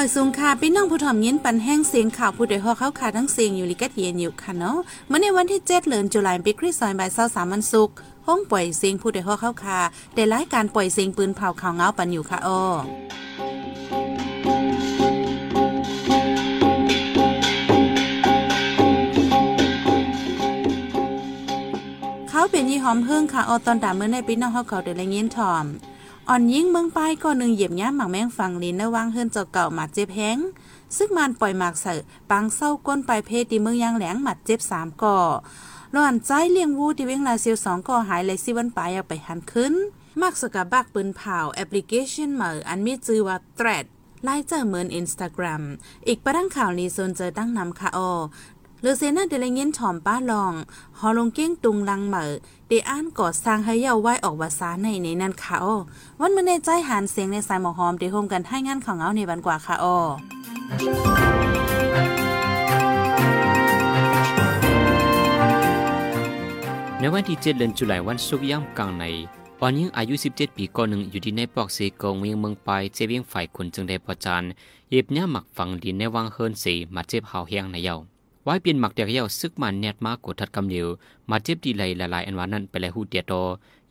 มาสูงค่ะพี่น้องผู้ถ่อมยินปันแห้งเสียงข่าวผู้ใดฮอเข้าขาทั้งเสียงอยู่ลิกัดเย็นอยู่ค่ะเนาะเมื่อในวันที่ 7เดือนตุลาคมปีคริสต์ศักราช23วันศุกร์ห้องปล่อยเสียงผู้ใดฮอเข้าขาได้รายการปล่อยเสียงปืนเผาข่าวเงาปันอยู่ค่ะอ้อเขาเป็นยี่หอมเพิ่งค่ะออตอนดาเมื่อในปีน้องเขาเขาเดลเงี้ยนถอม อ่อนยิ่งเมืองปก็หนึ่งเหยียบย่าหมักแมงฟังลินและวางเฮิรนเจ้าเก่าหมัดเจ็บแห้งซึ่งมันปล่อยหมากใส่ปังเศร้าก้นปลายเพศดีเมืองยางแหลงหมัดเจ็บสามก่อร้อนใจเลี้ยงวูที่เวงลาเซียวสองก่อหายเลยสิวันปลายเอาไปหันขึ้นมักสกับบักปืนเผาแอปพลิเคชันเหมืออันมีชื่อว่า Thread ไล่เจอเหมือนอินสตาแกรม อีกประดังข่าวลีโซนเจอตั้งนำค่ะออ ลือเซน่าเดลเงินถ่อมป้าลอง ฮอลงเก้งตุงลังเหมอเดอ่านก่อสร้างให้เยาไหวออกวาสาในในนั้นค่ะอ้อวันมื่อในใจหานเสียงในสายหมอหอมเดโฮมกันให้งานของเอาในวันกว่าค่ะอ้อในวันที่7เดือนตุลาคมวันศุกร์ย่ำกลางในวันยิงอายุ 17 ปีก่อนหนึ่งอยู่ที่ในปอกเซกงเวียงเมืองไปเจเวียงฝ่ายคนจึงได้ประจานเย็บเนี่ยหมักฝังดินในวังเฮิรนสีมาเจ็บหาวเฮียงในเยาไว้เปลี่ยนหมักเดียกเยาซึกมันแนดมากกดทัดกำเดียวมาเจ็บดีไหลละลายอันวานั้นไปเลหูเดียโต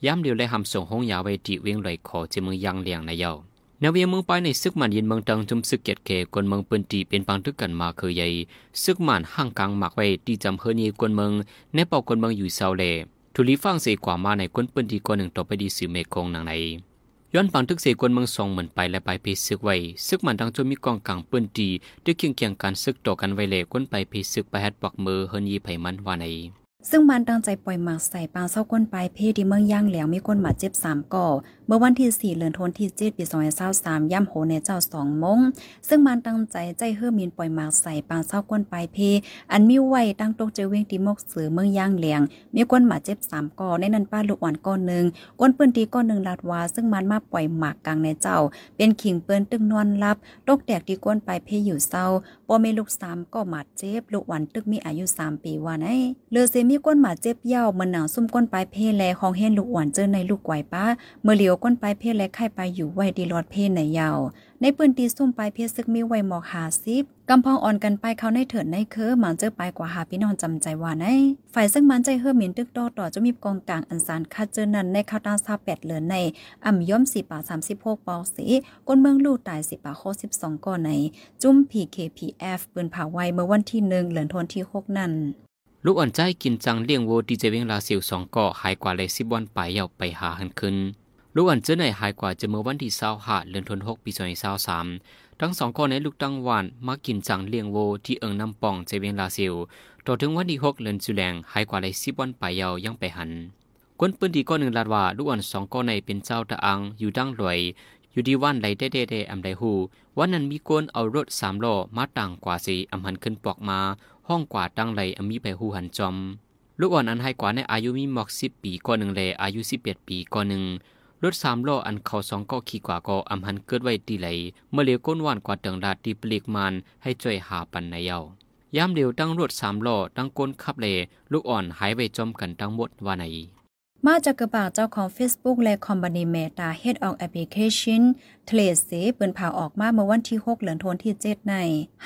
ย้ำเดียวเลยหำส่งห้องยาไว้ทีเวียงไหลขอเจมือยังเลียงในเยาแนวเวียงเมืองไปในซึกมันยินเมืองตังจุมซึกเกียดเกกวนเมืองปืนตีเป็นปังทึกกันมาคือใหญ่ซึกมันห่างกลางหมักไว้ที่จำเฮนีกวนเมืองในเป่ากวนเมืองอยู่เซาเลทุลีฟังเสียกว่ามาในกวนปืนตีกวนหนึ่งต่อไปดีสื่อเมกงนางใน ย้อนปังทึกเสกวนเมืองสองเหมือนไปและไปเพซึกไว้ซึกมันดังจนมีกองกลางปืนดีด้วยเคียงเคียงการซึกต่อกันไว้เล่กวนไปเพซึกไปแฮดปักมือเฮินยีไผมันว่าในซึ่งมันตั้งใจปล่อยหมากใส่ปางเศร้าก้นปลายเพศที่เมืองย่างแหลงมีคนบาดเจ็บสามก่อ เมื่อวันที่สี่เดือนธันวาคมปีสองพันเศร้าสามย่ำโหในเจ้าสองมง ซึ่งมันตั้งใจใจเฮือมีนปล่อยหมากใส่ปางเศร้าก้นปลายเพ อันมีไว้ตั้งตกเจอเวงตีมกสือเมืองย่างแหลงมีคนบาเจ็บสามก่อในนั้นป้าลูกอ่อนก้อนหนึ่งก้นปืนตีก้อนหนึ่งลาดวา ซึ่งมันมาปล่อยหมากกลางในเจ้า เป็นขิงเปิ้นตึงนอนรับตกแตกที่ก้นปลายเพอยู่เศร้าปอเมลูกสามก็หมาเจ็บลูกอ่อนตึกมีอายุสามปีว่าไงเลือเซมีก้นหมาเจ็บย้ามันหนาวซุ่มก้นปลายเพแลของเฮนลูกอ่อนเจอในลูกไกวป้าเมื่อเหลียวก้นปลายเพศและไข่ไปอยู่ไว้ดีรอดเพศในยาว ในปืนตีซุ่มปลายเพศซึกมีไว้หมอกหาซิบกำพองอ่อนกันไปเขาในเถิดในเคอหมันเจอไปกว่าหาพี่นองจำใจว่าในฝ่ายซึ่งมันใจเฮือหมินตึกตอต่อจะมีกองกลางอันสารคาเจอนันในข้าวตาซาแปดเหลือนในอ่ำย่อมสี่ป่าสามสิบหกปอสีก้นเมืองลู่ตายสิป่าโคสิบสองก่อใน จุ้ม PKPF ปืนเผาไว้เมื่อวันที่หนึ่งเหลือนทนที่หกนั่นลูกอ่อนใจกินจังเลี้ยงโวดีเจเวงลาเซียวสองก่อหายกว่าเลยสิบวันไปเยาไปหาหันขึ้น ลูกอ่อนเจอในหายกว่าจะเมื่อวันที่เศร้าหาเลือนทนหกปีสองเศร้าสามทั้งสองก่อในลูกตั้งวานมากินจังเลียงโวที่เอิงน้ำปองเจเวียงลาซียวต่อถึงวันที่หกเลือนจุแลงหายกว่าเลยสิบวันไปเยายังไปหันกวนปืนดีก้อนหนึ่งลาดว่าลูกอ่อนสองก้อนในเป็นเจ้าตะอังอยู่ดั้งรวยอยู่ดีวันไหลได้ได้อำไดหูวันนั้นมีคนเอารถสามล้อมาต่างกว่าสีอำหันขึ้นปอกมา ห้องกว่าตั้งไหลอมีไปหูหันจอมลูกอ่อนอันให้กว่าในอายุมีหมอกสิบปีก่อนหนึ่งเลยอายุสิบเอ็ดปีก่อนหนึ่ง รถสามล้ออันเขาสองก็ขี่กว่าก็อำหันเกิดไว้ตีไหลเมื่อเลียวก้นว่านกว่าเติงดาดีปลีกมันให้จ่วยหาปันในเยาวยามเดียวตั้งรถสามล้อตั้งก้นขับเลลูกอ่อนหายไปจมกันทั้งหมดว่าไหน มาจากกระบาเจ้าของ Facebook และคอมบานีเมตา Head of Application เทเลสเปินผ่าออกมาเมื่อวันที่ 6 เหลือนทนที่ 7 ใน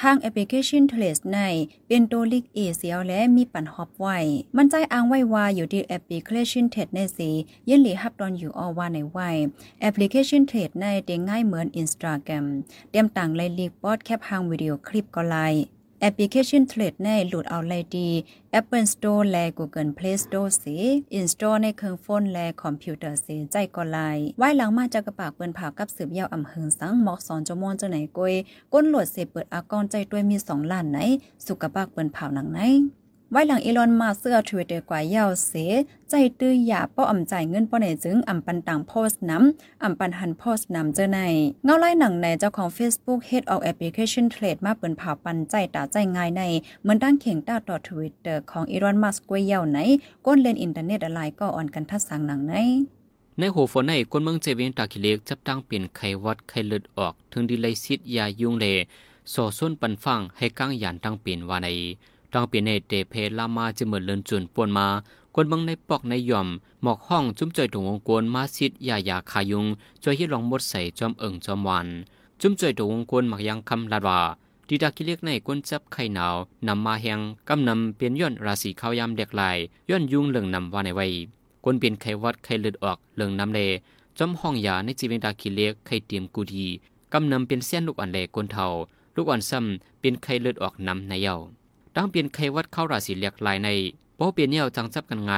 ห้างแอปพลิเคชันเทเลสใน เป็นตัวลิกเอเซียและมีปั่นฮอบไว้ มันใจอ้างไว้ว่าอยู่ที่แอปพลิเคชันเทรดในสีเยินหลีฮับดอนอยู่อว่าในไว้แอปพลิเคชันเทรดในเด้ง่ายเหมือน Instagram เตรียมต่างเลยลีกบอดแคปหางวิดีโอคลิปก็ไล แอปพลิเคชันเทรดในหลุดเอาไลดี Apple Store และ Google Play Store สิ Install ในเครื่องโฟนและคอมพิวเตอร์สิใจก็ไลไว้หลังมาจากกระปากเปิ้นผ่ากับสืบยาวอำเฮิงสังหมอกสอนจมอนจังไหนกวยก้นหลวดเสเปิดอากอนใจด้วยมี2ล้านไหน สุกปากเปิ้นผ่าหนังไหน ไว้หลังอีลอนมาเสื้อทวิตเตอร์กว่าเยาวเส ใจตื้อหยาป้ออ่ำจ่ายเงินป้อไหนจึงอ่ำปันต่างโพสต์น้ำอ่ำปันหันโพสต์น้ำเจอใน เงาไล่หนังในเจ้าของ Facebook Head of Application Trade มาเปินผ่าปันใจตาใจง่ายใน เหมือนตั้งเข่งต้าต่อทวิตเตอร์ของอีลอนมัสกวยยาวไหน ก้นเล่นอินเทอร์เน็ตอะไรก็อ่อนกันทัดสังหนังในในหัวฝนในคนเมืองเจเวนตาคิเล็กจับตั้งเปลี่ยนไขวัดไขเลือดออก ถึงดีไลซิดยายุงเลโซส้นปันฟังให้ก้างหยานตั้งเปลี่ยนว่าใน ต้องเปลี่ยนในเตเพลามาจะเหมือนเลินจุนปวนมาคนบางในปอกในย่อม หมอกห้องจุ้มใจถงวงกวนมาซิดยายาขายุงจอยที่ลองมดใส่จอมเอิงจอมวัน จุ่มจ่อยตัววงกวนหมักยังคำลาดว่าดีดากิเล็กในก้นจับไข่หนาวนำมาแหงกำนำเปลี่ยนย้อนราศีข้าวยามเด็กลายย้อนยุ่งเรื่องนำว่าในไว้ก้นเปลี่ยนไขวัดไข่เลือดออกเรื่องนำเลจอมห้องยาในจีเวงดากิเล็กไข่เตรียมกูดีกำนำเป็นเส้นลูกอ่อนแหลก้นเทาลูกอ่อนซ้ำเป็นไข่เลือดออกนำในเย้า ดังเปลี่ยนไขวัดเข้าราศีเล็กลายในเพราะเปลี่ยนเย้าจังจับกันไง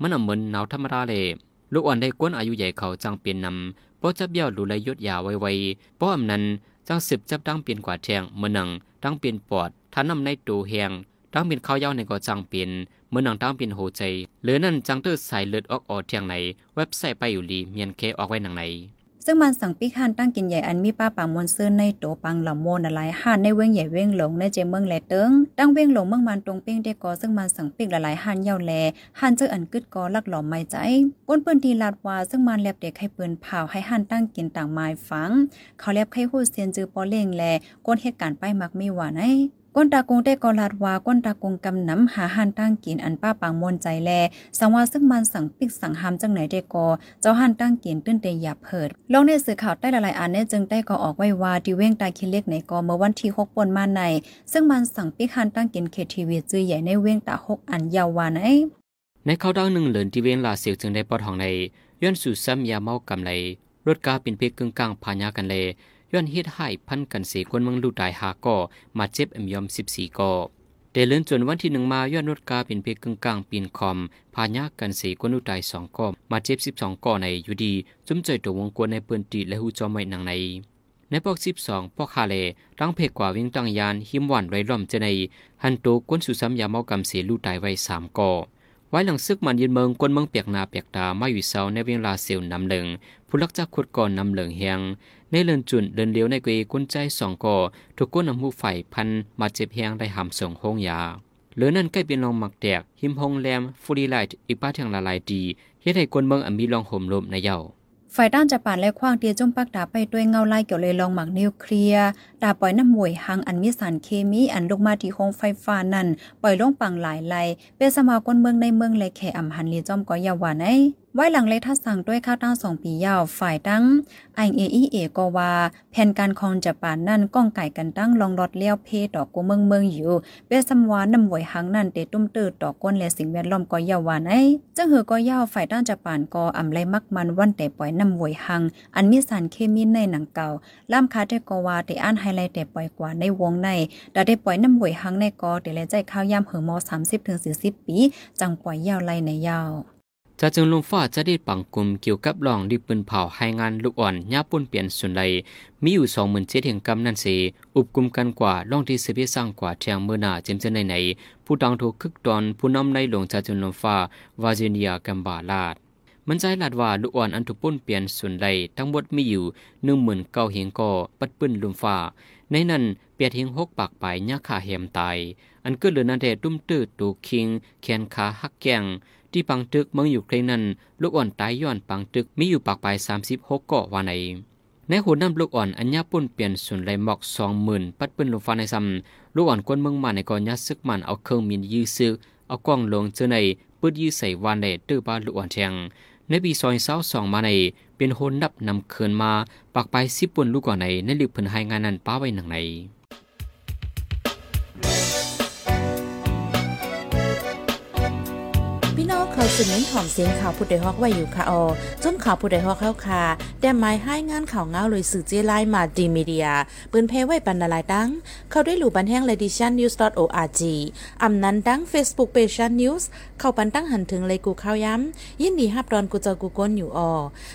มันเหมือนหนาวธรรมดาเลยลูกอ่อนได้ก้นอายุใหญ่เขาจังเปลี่ยนนำเพราะจับเย้าดูแลยศยาไวๆเพราะอำนั้นจังสืบจับดังเปลี่ยนกว่าแทงเมื่อนังดังเปลี่ยนปอดท่านำในตูแหงดังเป็นข้าวยาวในก็จังเปลี่ยนเมื่อนังดังเป็นโหใจหรือนั่นจังเตอร์สายเลือดออกออเทียงไหนเว็บไซต์ไปอยู่ลีเมียนเคออกไว้หนังไหน ซึ่งมันสั่งปิคันตั้งกินใหญ่อันมีป้าป่ามวนซื่นในโตปังหลำโมนอะไรห่านในเว้งใหญ่เว้งหลงในเจเมืองแลเติงตั้งเว้งหลงเมืองมันตรงเป้งได้กอซึ่งมันสั่งปิกหลายๆห่านเย่าแลห่านเจออันกึดกอลักหลอมไม่ใจก้นปืนทีลาดว่าซึ่งมันแลบเด็กให้ปืนเผาให้ห่านตั้งกินต่างไม้ฝัง เขาแลบให้หูเซียนจือปอเล่งแลก้นเหตุการณ์ไปมักไม่หวานไอ ก้นตากงได้กอลาดว่าก้นตากงกำน้ำหาหันตั้งกินอันป้าปางมนใจแล สังว่าซึ่งมันสั่งปิกสั่งหามจังไหนได้กอ เจ้าหันตั้งกินตื้นเตยหยาบเพิดลองในสื่อข่าวใต้หลายอันเนี่ยจึงได้ก็ออกไว้ว่าดิเว้งตาคิเล็กในกอเมื่อวันที่6ปนมาใน ซึ่งมันสั่งปิกหันตั้งกินเคทีวีจื้อใหญ่ในเว้งตา6อันยาววานไอในเขาวดังหนึ่งเหลินที่เวียงลาเสียวจึงได้ปอดห้องในย้อนสู่ซ้ำยาเมากำไรรถกาเป็นเพกกึ่งกลางพาญากันเลย ย้อนเฮ็ดให้พันกันเสกวนเมืองลูกตายหาก่อมาเจ็บอ็มยอมสิบสี่ก่อแต่เลื่อนจนวันที่หนึ่งมาย้อนรถกาเป็นเพกกึ่งกลางปีนคอมพาญากันเสกวนลูกตายสองก่อมาเจ็บสิบสองก่อในอยู่ดีจุ้มใจตัววงกวนในปืนตีและหูจอมไว้หนังในในปอกสิบสองปอกคาเลตั้งเพกกว่าวิ่งตั้งยานหิมหวานไรล่อมเจในหันโตกวนสุซ้ำยาเมากำเสลูกตายไว้สามก่อไว้หลังซึกมันยืนเมืองกวนเมืองเปียกนาเปียกตามาอยู่เซาในเวลาเซลนำเหลิงผู้ลักจักขุดก่อนนำเหลิงเฮียง ในเลินจุนเดินเลี้ยวในเกยกุนใจสองก่อถูกก้นนำหูไฟพันมาเจ็บเฮียงได้หำส่งห้องยาเหลือนั่นใกล้เป็นลองหมักแดก หิมหงแรมฟูรีไลท์อีกป้าทียงละลายดีเฮ็ดให้กวนเมืองอมีลองห่มลมในเย้าฝ่ายด้านจะปานและคว้างเตียจมปักดาไปด้วยเงาไล่เกี่ยวเลยลองหมักนิวเคลียร์ดาปล่อยน้ำมวยหังอันมีสารเคมีอันลงมาที่โคงไฟฟ้านั่น ปล่อยลงปังหลายไลเป็นสมากลเมืองในเมืองเลยแข่อำหันลีจอมก็ยาวานไอไว้หลังเลทัสั่งด้วยข้าวตั้งสองปียาวฝ่ายตั้งไอเอเอก็ว่าแผนการคองจะปานนั่นก้องไก่กันตั้งลองรถเลี้ยวเพดอกกูเมืองเมืองอยู่เปสำวานน้ำมวยหังนั่นเตตุ้มตืดดอกก้นและสิ่งแวดล้อมก็ยาวานไอจังหือก็ยาวฝ่ายตั้งจะปานก็อำไรมักมันวันแต่ปล่อยน้ำมวยหัง อันมีสารเคมีในหนังเก่าล่ามคาเทกว่าแต่อ่านไฮไลท์แต่ปล่อยกว่าในวงในดาได้ปล่อยน้ำหวยหังในกอแต่และใจข้าวยามเหือมอ30ถึง40ปี จังปล่อยยาวไลในยาว จะจึงลุงฟ้าจะได้ปังกลุ่มเกี่ยวกับลองดิบปืนเผาให้งานลูกอ่อนย่าปุ่นเปลี่ยนส่วนใดมีอยู่สองหมื่นเจ็ดแห่งกำนันเสอุบกลุ่มกันกว่าล่องที่เสบียสร้างกว่าเทียงเมื่อหนาเจมเจนในไหน ผู้ดังถูกคึกตอนผู้นำในหลวงจะจึงลงฟ้าวาจิเนียกัมบาลาดมันใจลาดว่าลูกอ่อนอันถูกปุ่นเปลี่ยนส่วนใดทั้งหมดมีอยู่หนึ่งหมื่นเก้าเฮงก่อปัดปืนลุมฟ้า ในนั้นเปียดเฮงหกปากไปยาขาแหมตายอันก็เหลือนาเดตุ้มตื้อตูคิงแขนขาหักแกง ที่ปังตึกเมืองอยู่เครนั้น ลูกอ่อนตายย้อนปังตึกมีอยู่ปากไปสามสิบหกเกาะวาในในหัวน้ำลูกอ่อนอัญญาปุ่นเปลี่ยนส่วนไรหมอกสองหมื่นปัดปืนลมฟ้าในซ้ำลูกอ่อนกวนเมืองมาในก่อนยัดซึกมันเอาเครื่องมินยื้อซึกเอากล้องลงเจอในปืดยื้อใส่วานในตื้อบ้านลูกอ่อนแทงในปีซอยเศร้าสองมาในเป็นโหนนับนำเคินมาปากไปสิบปุ่นลูกก่อนในในลิบเพิ่นให้งานนั้นป้าไว้หนังใน เขาสืบเน้นถ่อมเสียงข่าวผู้ใดฮอกไว้อยู่ค่ะออจนข่าวผู้ใดฮอกเข้าค่ะแต่หมายให้งานข่าวเงาเลยสื่อเจไลน์มาดีมีเดียปืนเพไว้ปันนาลายดัง เขาได้หลู่บันแห้ง l e d i t i o n news org อำนั้นดัง Facebook page news เข้าปันตั้งหันถึงเลยกูข้าวย้ำยินดีฮับดอนกูเจอกูก้นอยู่ออ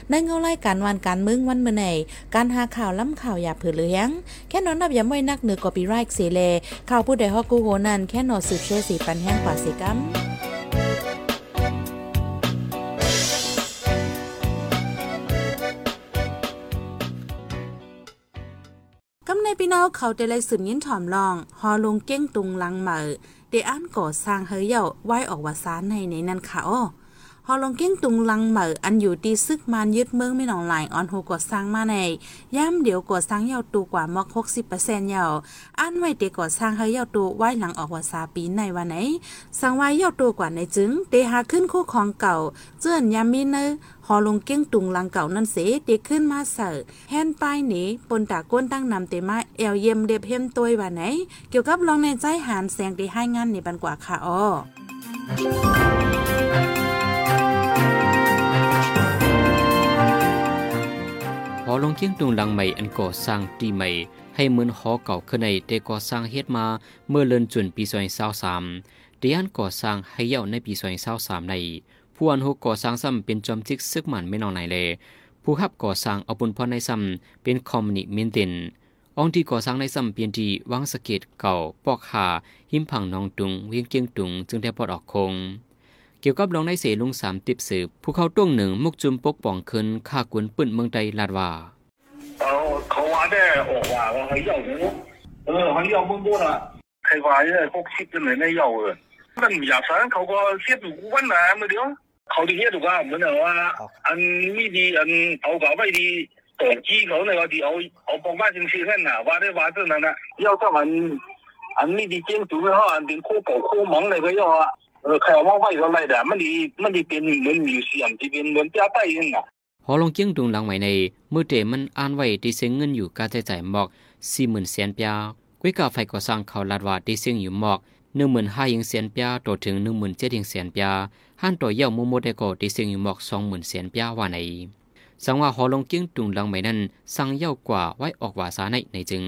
ในเงาไล่การวันการมึงวันเมื่อไหนการหาข่าวล้ำข่าวอย่าเผือเลี้ยงแค่นอนนับย้ำไว้นักเหนือกอปีไรค์เสเลข่าวผู้ใดฮอกกูโหนั่นแค่นอสืบเชื่อสีปันแห้งกว่าสีกัมำในพี่น้องเขาได้เลยสืบยินถ่อมลอง ฮอลงเก้งตุงลังเหมือเดอันก่อสร้างเฮยเย่าไหวออกว่าสานในในนั้นค่ะอ้อ ฮอลงเก้งตุงลังเหมออันอยู่ตีซึกมานยึดเมืองไม่หนองหลายออนโฮก่อสร้างมาในย่ำเดี๋ยวก่อสร้างเย่าตูกว่ามอกหกสิบเปอร์เซ็นต์เย่าอ่านไว้เดก่อสร้างเฮยเย่าตูไหวหลังออกวาสาปีในวันไหนสั่งไว้เย่าตูกว่าในจึงเตหาขึ้นคู่ของเก่า เจื้อนยามมีเนอหอลงเก้งตุงลังเก่านั่นเสเด็กขึ้นมาเสิร์แฮนป้ายหนีปนตาก้นตั้งนำเตมาแอลเยี่ยมเดบเฮมตัวว่าไหน เกี่ยวกับลองในใจหานแสงได้ให้งานในบันกว่าค่ะอ้อ ลงเคียงตุงหลังใหม่อันก่อสร้างตีใหม่ ให้เหมือนหอเก่าขึ้นในแต่ก่อสร้างเฮ็ดมาเมื่อเลือนจุนปีซอยเศร้าสามเดียนก่อสร้างให้เย่าในปีซอยเศร้าสามในผู้อันหกก่อสร้างซ้ำเป็นจอมจิกซึกหมันไม่นองไหนเลย ผู้ขับก่อสร้างเอาบุญพรในซ้ำเป็นคอมมินิเมนเตนองที่ก่อสร้างในซ้ำเปลี่ยนที่วังสะเก็ดเก่าปอกหาหิมผังนองตุงเวียงเกียงตุงจึงได้ปลดออกคง เกี่ยวกับลองในเสลุงสามติบสืบผู้เขาต้วงหนึ่งมุกจุมปกป้องคืนฆ่ากวนปืนเมืองใดลาดว่าเขาว่าได้ออกว่าเขาเยาเออเขาเยาบุ้งบุ้งอะใครว่าเนี่ยพวกคิดกันเลยในยาเออมันอยากสารเขาก็เทียบอยู่วันหนาเมื่เดียวเขาดีเทียบถูกว่าเหมือนว่า อันนี้ดีอันเอาเก่าไม่ดีต่อจี้เขาเลว่าที่เอาเอาปองบ้านจริงๆนั่นน่ะว่าได้ว่าเท่านั้นน่ะยาก็มันอันนี้ดีเจ้งถูกไหมฮะอันเป็นคู่เก่าคู่มองเลยก็ยาอะ เออใครเอาว่าไว้ก็ไรแต่มันดีมันดีเป็นเหมือนมิวเซียมที่เป็นเหมือนจ้าไต้ยังอะหอลงเกียงดุงหลังใหม่ในมือเตมันอ่านไว้ที่เสียงเงินอยู่การใช้จ่ายหมอกสี่หมื่นเสียนปียกุ้ยกาไฟก่อสร้างเขาลาดว่าที่เสียงอยู่หมอกหนึ่งหมื่นห้ายิงเสียนปียต่อถึงหนึ่งหมื่นเจ็ดยิงเสียนปียห้านต่อเย่าโมโมเดโก็ที่เสียงอยู่หมอกสองหมื่นเสียนปียว่าใน สังว่าหอลงเกี้ยงตุงหลังใหม่นั้นสั่งเย่ากว่าไว้ออกว่าสาในในจึง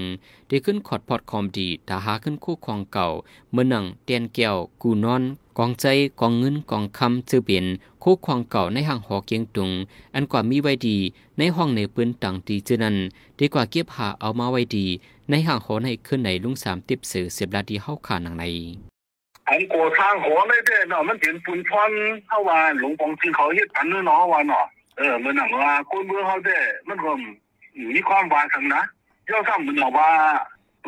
ได้ขึ้นขอดพอดคอมดีตาหาขึ้นคู่ครองเก่า เมื่อนังเตียนแก้วกูนอนกองใจกองเงินกองคำจือเปลี่ยนคู่ครองเก่าในห้างหอเกียงตุง อันกว่ามีไว้ดี ในห้องในปืนต่างตีจือนั้นดีกว่าเก็บหาเอามาไว้ดี ในห้างหอในขึ้นในลุงสามติบสื่อเสียบลาดีเข้าขาหนังในอันก่อสร้างหอไม่ได้เนาะมันเป็นปุ่นพรเฮาว่าหลวงปองชื่อเขาเฮ็ดอันเนาะว่าเนาะ เออมันหนังว่าคนเมืองเขาแต่มันก็มีความหวานทั้งนะย่อสซ้ำมันหนังว่า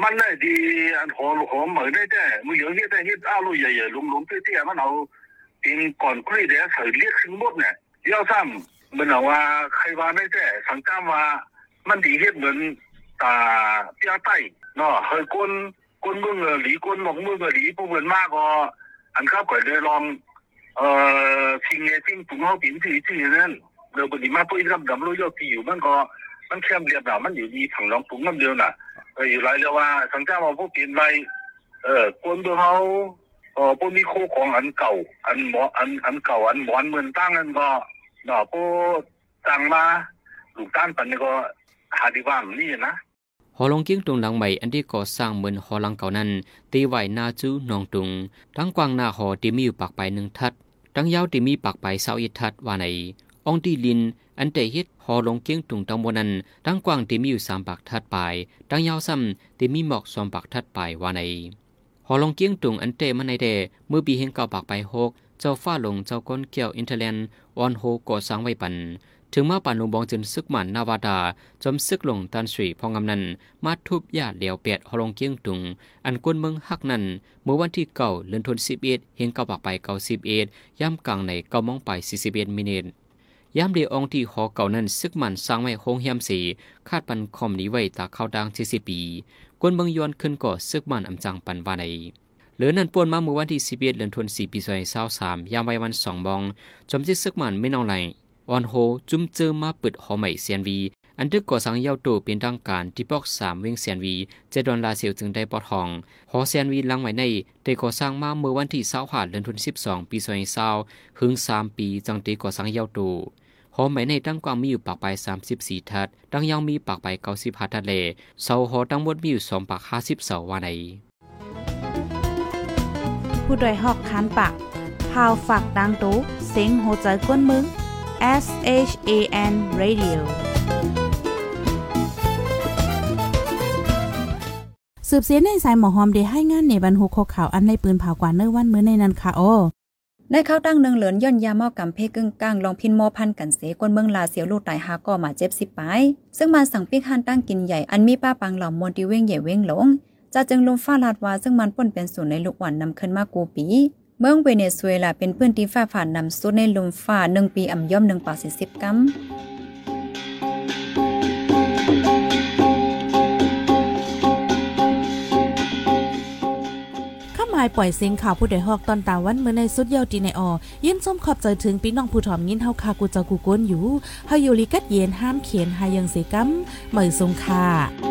มันได้ดีอันหอมหอมเหมือนได้แต่มือเยอะเนี่ยแต่เฮ็ดอ้าวลุยใหญ่ๆลุ่มๆเตี้ยๆมันเอาเป็นก่อนกรีดแล้วใส่เรียกขึ้นหมดเนี่ยย่อสซ้ำมันหนังว่าใครว่าได้แต่สังกามว่ามันดีเฮ็ดเหมือนตาเปียใต้เนาะเฮยคนคนเมืองหลีคนหนองเมืองหลีผู้เหมือนมากก็อันเข้าเปิเลยลองเอ่อชิงเงี้ยชิงถุงเขาปิ่นที่ที่นั่น mà tôi làm đấm lối cho kiểu มันก็มันเข้มเรียบหนามันอยู่ดีถังรองปุ๋งน้ำเดียวน่ะเอออยู่ไรแล้วว่าสังเกตว่าพวกเป็นไรเออคนเมืองเขาเออพวกนี้โคของอันเก่า อันหมออันอันเก่าอันหมอนเหมือนตั้งอันก็เนาะพวกตั้งมาลูกตั้งปันนี่ก็หาดีว่ามันนี่นะหอลงเกียงตุงหลังใหม่อันที่ก่อสร้างเหมือนหอหลังเก่านั้น ตีไหวหน้าจูนองตุง ทั้งกว้างหน้าหอที่มีอยู่ปากไปหนึ่งทัด ทั้งยาวที่มีปากไปเสาอีทัดว่าใน องตีลิน อันแต่เฮ็ดหอลงเกียงตุงทั้งหมนั้นทั้งกว้างที่มีอยู่สามปากทัดปลายทั้งยาวซ้ำที่มีหมอกสองปากทัดปลายว่าในหอลงเกียงตุงอันเตมันในเดเมื่อปีเฮงเก่าปากไปหกเจ้าฟ้าลงเจ้าก้นเกี่ยวอินเทอร์แลนด์ออนโฮก่อสร้างไว้ปันถึงมาป่านลงบองจนซึกหมันนาวาดา จมซึกลงตันสรีพองกำนันมาทุบยาตเหลียวเปียดฮอลงเกียงตุง อันกวนเมืองฮักนั้นเมื่อวันที่เก่าเลือนทนสิบเอ็ดเฮงเก่าปากไปเก่าสิบเอ็ดย่ำกลางในเก่ามองไปสี่สิบเอ็ดมินิท ย่ำเดียองที่หอเก่านั้นซึกมันสร้างไว้โฮงเฮียมสีคาดปันคอมนี้ไว้ตาเข้าดังสี่สิบปี กวนเมืองยอนขึ้นก่อซึกมันอำจังปันวาในเหลือนั้นป่วนมาเมื่อวันที่สิบเอ็ดเดือนธันวาคมปีสองพันสสามยามไว้วันสองมองจอมจิซึกมันไม่นองไหลออนโฮจุ่มเจอมาเปิดหอใหม่เซียนวี อันดึกก่อสังเย้าโตเป็นทางการที่ปอกสามเวงเซียนวีเจดอนลาเซียวจึงได้ปอดห้อง หอเซียนวีลังไว้ในได้ก่อสร้างมาเมื่อวันที่20หาเดือนธันวาคม12ปี2020ถึง3ปีจังตีก่อสร้างเย้าโต หอใหม่ในตั้งกว้างมีอยู่ปากไป 34 ทัด ดังยาวมีปากไป95ทัดเลเสาหอทั้งหมดมีอยู่2ปาก50เสาว่าในผู้ดยหอกคานปากพาวฝากดังตู้เซ็งโหใจกวนมึง S H A N Radio สืบเสียในสายหมอหอมได้ให้งานในบรรหุโคข่าวอันในปืนเผากว่าเนื้อวันมื้อในนั้นค่ะโอ้ ในข้าวตั้งเนืองเหลือนย่อนยาเมากำเพกึ่งกลางลองพินโมพันกันเสกวนเมืองลาเสียวลูกตายหาก่อมาเจ็บสิบปายซึ่งมันสั่งปีกหันตั้งกินใหญ่อันมีป้าปังเหล่ามวนที่เว้งใหญ่เว้งหลงจะจึงลมฟ้าลาดว่าซึ่งมันป่นเป็นศูนย์ในลูกหวานนำขึ้นมากูปี เมืองเวเนซุเอลาเป็นพื้นที่ฟ้าผ่านนำสุดในลมฟ้าหนึ่งปีอ่ำย่อมหนึ่งปาสิสิบกัมามายปล่อยเสียงข่าวผู้ใดฮอกตอนตาวันเมื่อในสุดเยาวตีในออยินส้มขอบใจถึงพี่น้องผู้ถ่อมยินเฮาคากูจากูก้นอยู่เฮาอยู่ลิกัดเย็นห้ามเขียนหายังเสกัมเหมยทรงค่ะ